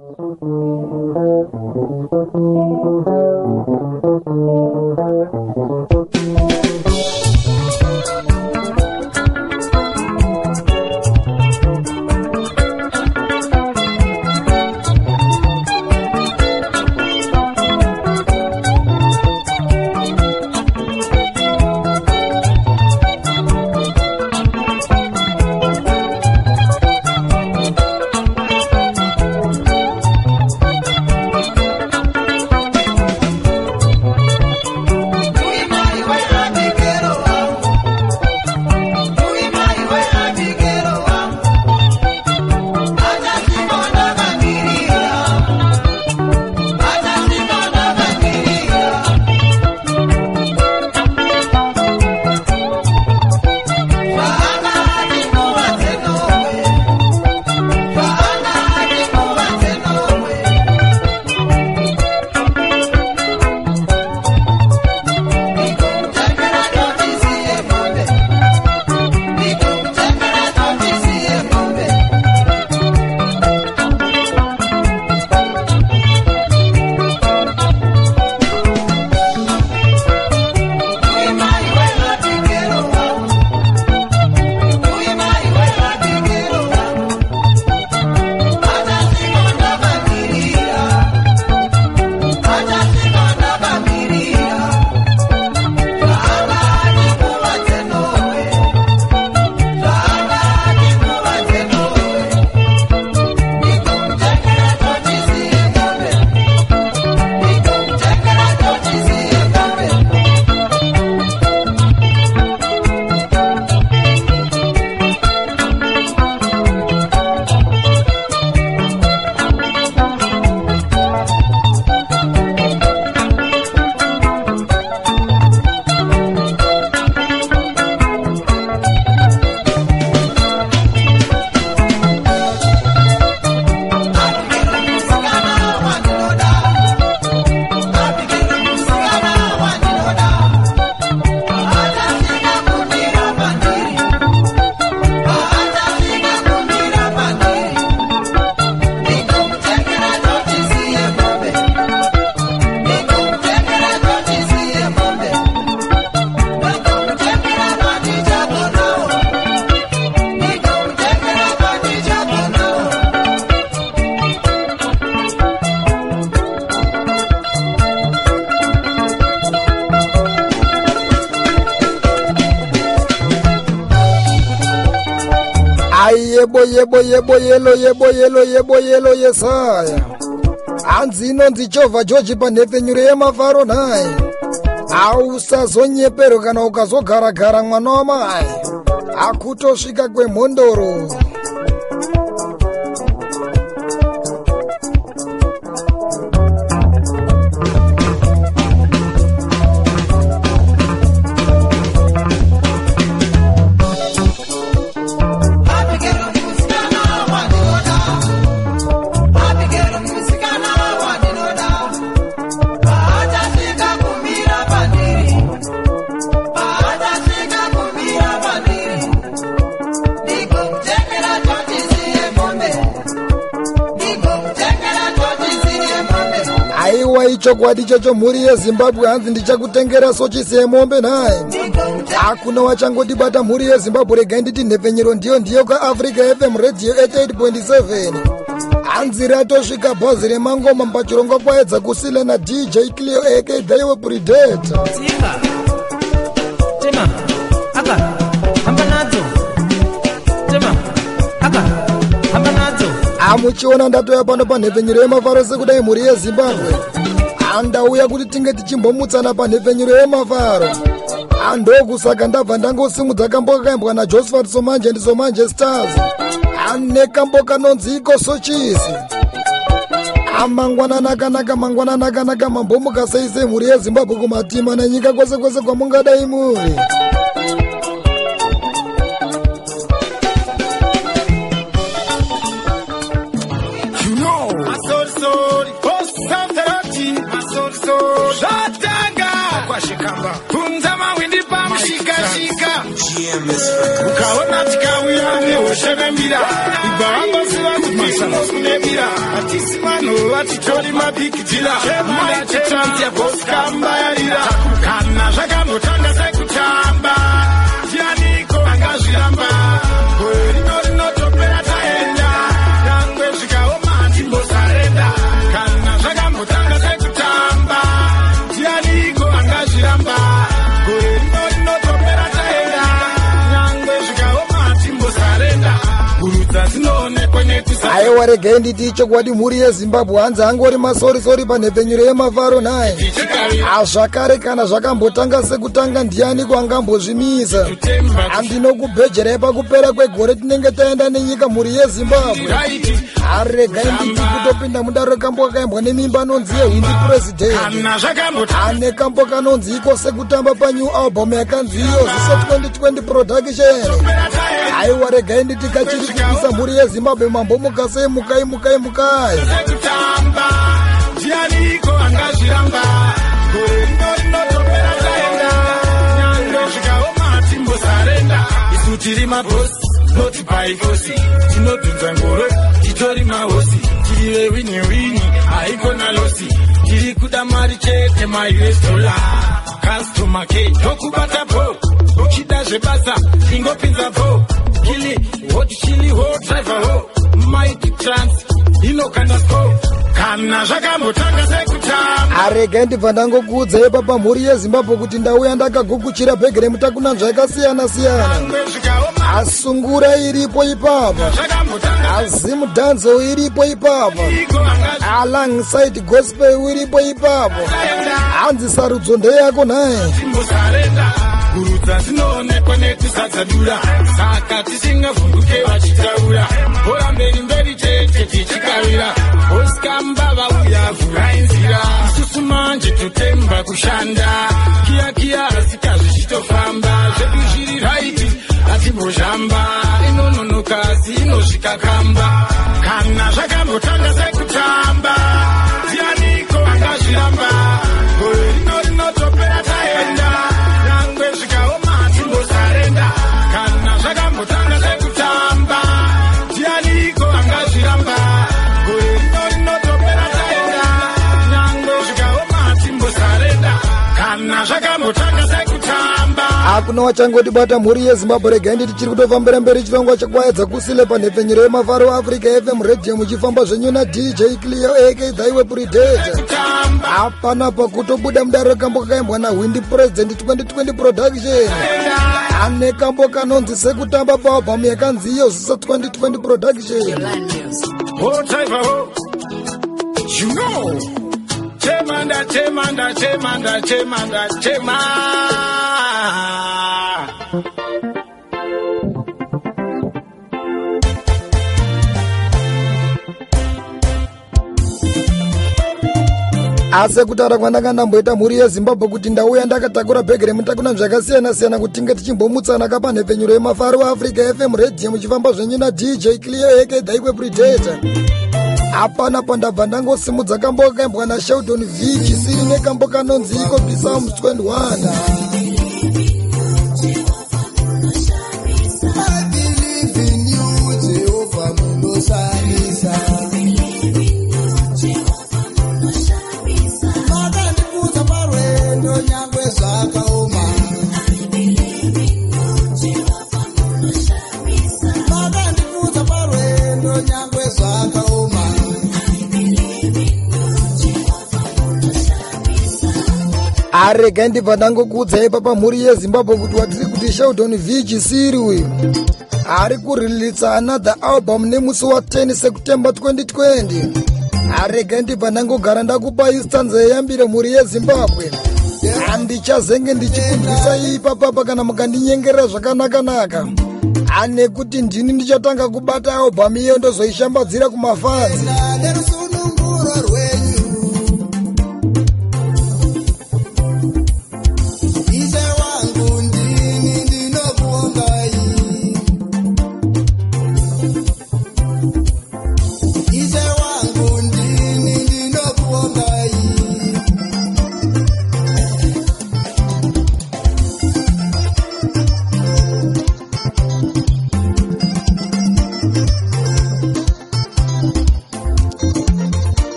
Thank you. Yebo yebo yebo yelo yebo yelo yebo yelo yesaya. Hanzi inonzi jehovha georgi panhepfenyuro yemafaro nhai hausazonyeperwa kana ukazogara-gara mwana wamai hakutosvika kwemhondoro aiwa ichokwadi chocho mhuri yezimbabwe hanzi ndichakutengera sochisi yemombe nhai hakuna wachangotibata mhuri yezimbabwe regai nditi nhepfenyero ndiyo ndiyo kaafrica fm radio 88.7 hanzi ratosvika bhazi remangoma mpachirongwa kwaedza kusile nadj clio ak dhaiwe predata amuchiona ndatoya pano panhepfenyuro yemafaro sekudai mhuri yezimbabwe. Handauya kuti tinge tichimbomutsana panhepfenyuro yemafaro handokusaka ndabva ndangosimudza kambo kakaimbwa najosephat somanje ndisomanje stars. Ane kambo kanonzi iko sochisi amangwanana akanaka mangwanana akanaka mambomuka sei sei mhuri yezimbabwe kumatima nenyika kwese kwese kwamungadai muri Zvatanga. Kwashikamba. Kunza mawindi pamushika-shika. Ukaona tikauya neho vanoshevembira ibva vangosiva kumasanosunebira hatisi vanhu vatitori mabhigidhira. Maititransi yaboskambayarira kana zvakambotanga sekutamba ndianiko angazviramba aiwa regai nditi chokwadi mhuri yezimbabwe hanzi angori masorisori panhepfenyuro yemafaro 9 tichikavira azvakare kana zvakambotanga sekutanga ndianiko angambozvimisa kutemba handinokubhejerai pakupera kwegore tinenge taenda nenyika mhuri yezimbabwe raiti aregai nditi kutopinda mudare kambo kakaimbwa nemimba anonzi yehwindi purezidendi ane kambo kanonzi iko sekutamba panew album yakanzi iyo ziso 2020 production. Aiwa regai nditi kachiri kupisa mhuri yezimbabwe mambo mukasei mukai mukai mukai. Ndianiko angazviramba? Gore rino rinotopera taenda. Nyangwe zvikaoma hatimbosarenda isu tiri mabhosi noti paikosi tinobvinza ngoro titori mahosi tiri vewini wini haikona losi. Tiri kuda mari chete maus dola kastoma ke ndokubata po. Uchida zvebasa ingopinza po. Kili hot chili ho driver ho. Mighty trans inokanda sco kana zvakambotanga sekutamba. Aregai ndibva ndangokuudzai papa mhuri yezimbabwe kuti ndauya ndakagukuchira bhegi remutakuna zvakasiyana-siyana nyangwe zvikaoma. Asungura iripo ipapa. Zvakambotanga. Azimudhanzo iripo ipapa. Alongside gospel iripo ipapo hanzi sarudzo ndeyako nhaye gurudza dzinoonekwa nekusadzadura saka tisingavhunduke totemba kushanda. Kiya kiya asika zvichitofamba zvedu zviri raiti hatimbozhamba. Inononoka asi inosvika kamba kana zvakambotanga sekutamba ndianiko angazviramba zvakambotanga sekutamba. Hakuna wachangotibata mhuri yezimbabwe regai nditi chiri kutofambira mberi chirongwa chekwaedza kusile panhepfenyuro yemafaro africa fm radio muchifamba zvenyu nadj cleo ak dhaiwe kutamba hapana pakutobuda mudare kambo kakaimbwa nahwindi president 2020 production. Ane kambo kanonzi sekutamba paalbhamu yakanzi iyo zisa 2020 production. Ho driver ho. You know. Chemanda, chemanda, chemanda, chemanda, chema. asi kutaura kwandanga ndamboita mhuri yezimbabwe kuti ndauya ndakatakura bhegi remutakuna zvakasiyana-siyana kuti tinge tichimbomutsanaka panhepfenyuro yemafaro africa fm radio muchifamba zvenyu nadj cleo ak dhaikwe predator hapana pandabva ndangosimudza kambo kakaimbwa nasheldon v chisiri nekambo kanonzi iko psalms 21 aregai ndibva ndangokuudzai papa mhuri yezimbabwe kuti watiri kuti sheldon v chisiri uyu? Ari kurilitsa another album nemusi wa10 sekutemba 2020 aregai ndibva ndangogara ndakupai stanza yeyambire mhuri yezimbabwe? Handichazenge ndichikunzwisai ipapapa kana mukandinyengerera zvakanaka-naka. Ane kuti ndini ndichatanga kubata albhamu iyo ndozoishambadzira kumafanzi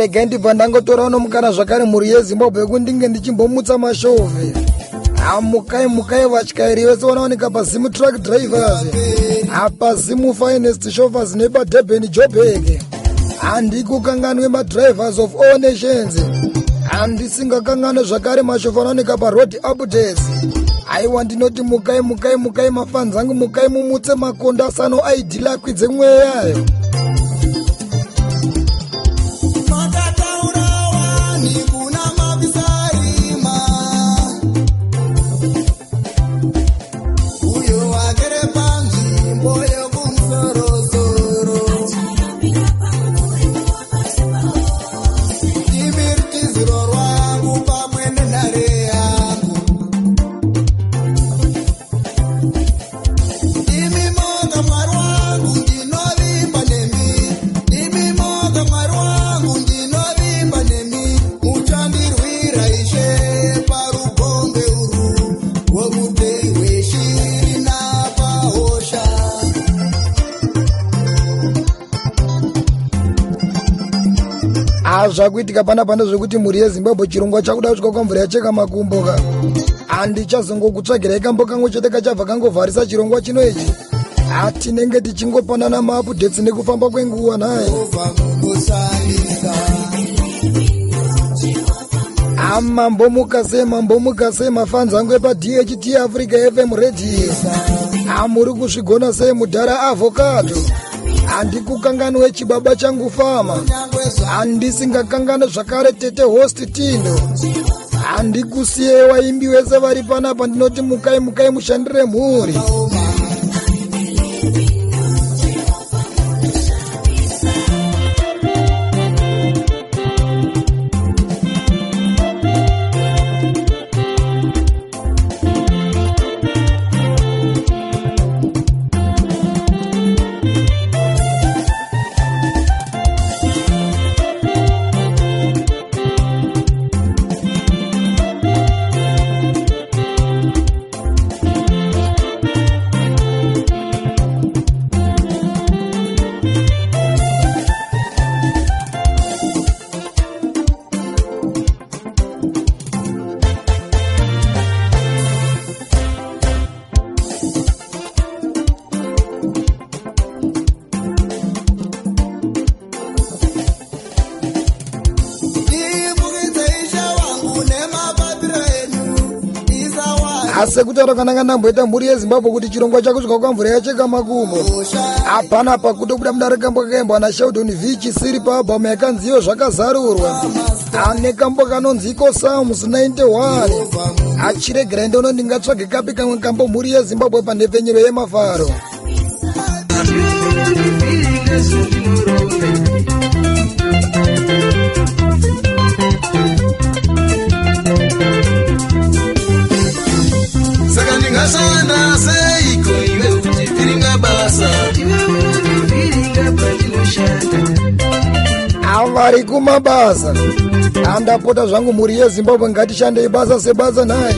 regai ndibva ndangotorawo nomukana zvakare mhuri yezimbabwe kundinge ndichimbomutsa mashovhe amukai mukai vatyairi vese vanowanika pazimu truck drivers. Apazimu finest shofers nepadurban jobek handikukanganwe madrivers of all nations. Handisingakanganwe zvakare mashofa anowanika paroad updates. Aiwa ndinoti mukai mukai mukai mafanzangu mukai mumutse makondo asano aidhilakwidze mweyayo azvakuitika pana pane zvekuti mhuri yezimbabwe chirongwa chakuda kusvika kwamvura yacheka makumbo ka handichazongokutsvagirai kambo kamwe chete kachabva kangovharisa chirongwa chino ichi. Hatinenge tichingopanana maapudhets nekufamba kwenguva munosanisa amambomuka sei mambomuka sei mafanzi angu epadht africa fm radio. Amuri kuzvigona sei mudhara avhokado handikukanganwe chibaba changu fama. Nyangwe handisingakangane zvakare tete host tindo. Handikusiyei vaimbi vese vari panapa ndinoti mukai mukai mushandire mhuri asi kutaura kananga ndamboita mhuri yezimbabwe kuti chirongwa chakusvika kwamvura yacheka makumbo hapana pakutobuda muda rekambo kakaimbwa nasheldon v chisiri paalbhamu yakanziyo zvakazarurwa ane kambo kanonzi iko psalms 91 achiregerai ndono ndingatsvage kapi kamwe kambo mhuri yezimbabwe panhepfenyero yemafaro saka ndingashanda seiko iwe uchivhiringa basa avari kumabasa. Andapota zvangu mhuri yezimbabwe ngatishandei basa sebasa nhaye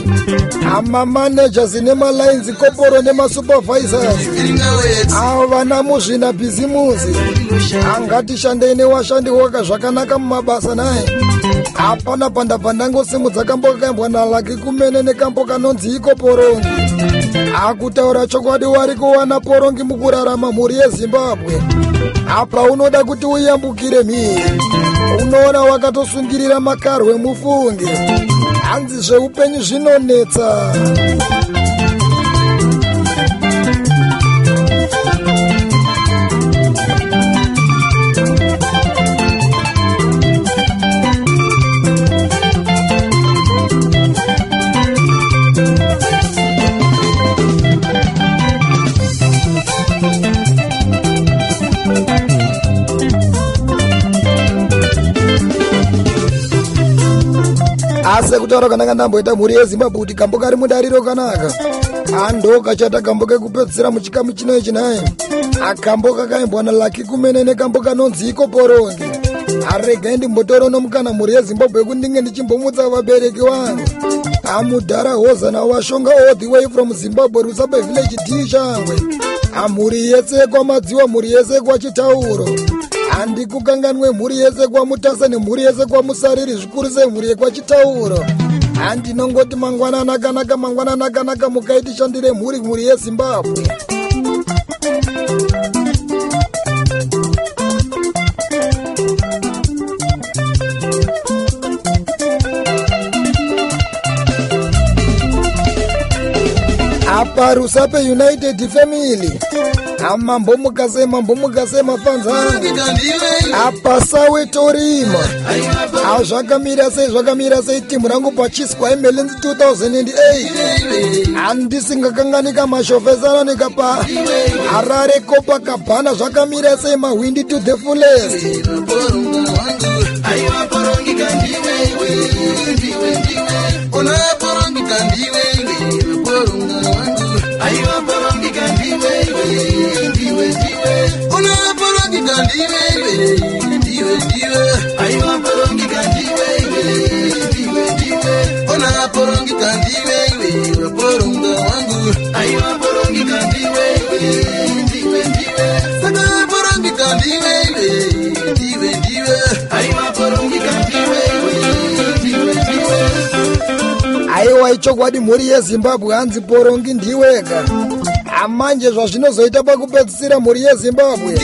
amamanagers nemalines koporo nemasupervisors vhiringa weti avo vana muzvina bhizimusi. Angatishandei newashandi waka zvakanaka mumabasa naye hapana pandabva ndangosimudza kambo kakaimbwa nalaki kumene nekambo kanonzi iko porongi. Akutaura chokwadi wari kuwana porongi mukurarama mhuri yezimbabwe. Apa unoda kuti uyambukire mhiri? Unoona wakatosungirira makarwe mufunge. Hanzi zveupenyu zvinonetsa asi kutaura kananga ndamboita mhuri yezimbabwe kuti kambo kari mudariro kanaka. Ando kachata kambo kekupedzisira muchikamu chino ichi naye akambo kakaimbwa nalaki kumene nekambo kanonzi iko porongi. Aregai ndimbotora nomukana mhuri yezimbabwe yekuti ndinge ndichimbomutsa vabereki vangu amudhara hozana washonga all the way from zimbabwe rusabe village d shangwe amhuri yese kwamadziwa mhuri yese kwachitauro handi kukanganwe mhuri yese kwamutasa nemhuri yese kwamusariri zvikuru sei mhuri yekwachitauro handinongoti mangwanana akanaka mangwanana akanaka mukaitishandire mhuri mhuri yezimbabwe apa rusape united family amambomukase mambomukase mafanzangu apa sawe torima azvakamira sei zvakamira sei timu rangu pachiswa emelins 2008 handisingakanganika mashofesana nekapa harare kopa kabhana zvakamira sei mawindi to the fullest unaporongika ndiwe iwe waporonga wangu aiwaporongika ndiwe iwe ndiwe ndiwe saka porongika ndiwe iwe ndiwe ndiwe aiwaporongika ndiwe iwe ndiwe ndiwe aiwa ichokwadi mhuri yezimbabwe hanzi porongi ndiweka amanje zvazvinozoita pakupedzisira mhuri yezimbabwe.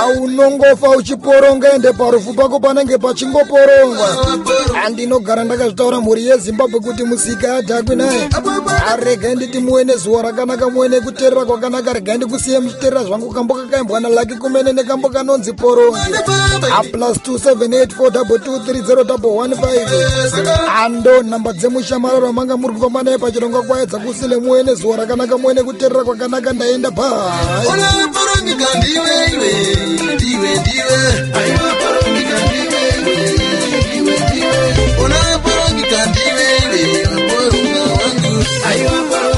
Aunongofa uchiporonga ende parufu pako panenge pachingoporongwa handinogara ndakazvitaura mhuri yezimbabwe kuti musika adhakwi naye. Aregai nditi muwe nezuva rakanaka muwe nekuteerera kwakanaka regai ndikusiye muchiteerera zvangu kambo kakaimbwa nalaki kumene nekambo kanonzi porongi. Aplus 2784223015 ando nhamba dzemushamararo manga muri kufamba naye pachirongwa kwaedza kusile muwe nezuva rakanaka muwe nekuteerera kwakanaka zvakanaka ndaenda bhaaonaporomika ndiwe iwe ndiwe ndiwe. Aiwaporomika ndiwe iwe ndiwe unaporomika ndiwe iwe porunga wangu. Aiwaporomika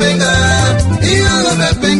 Birmingham, you love Birmingham.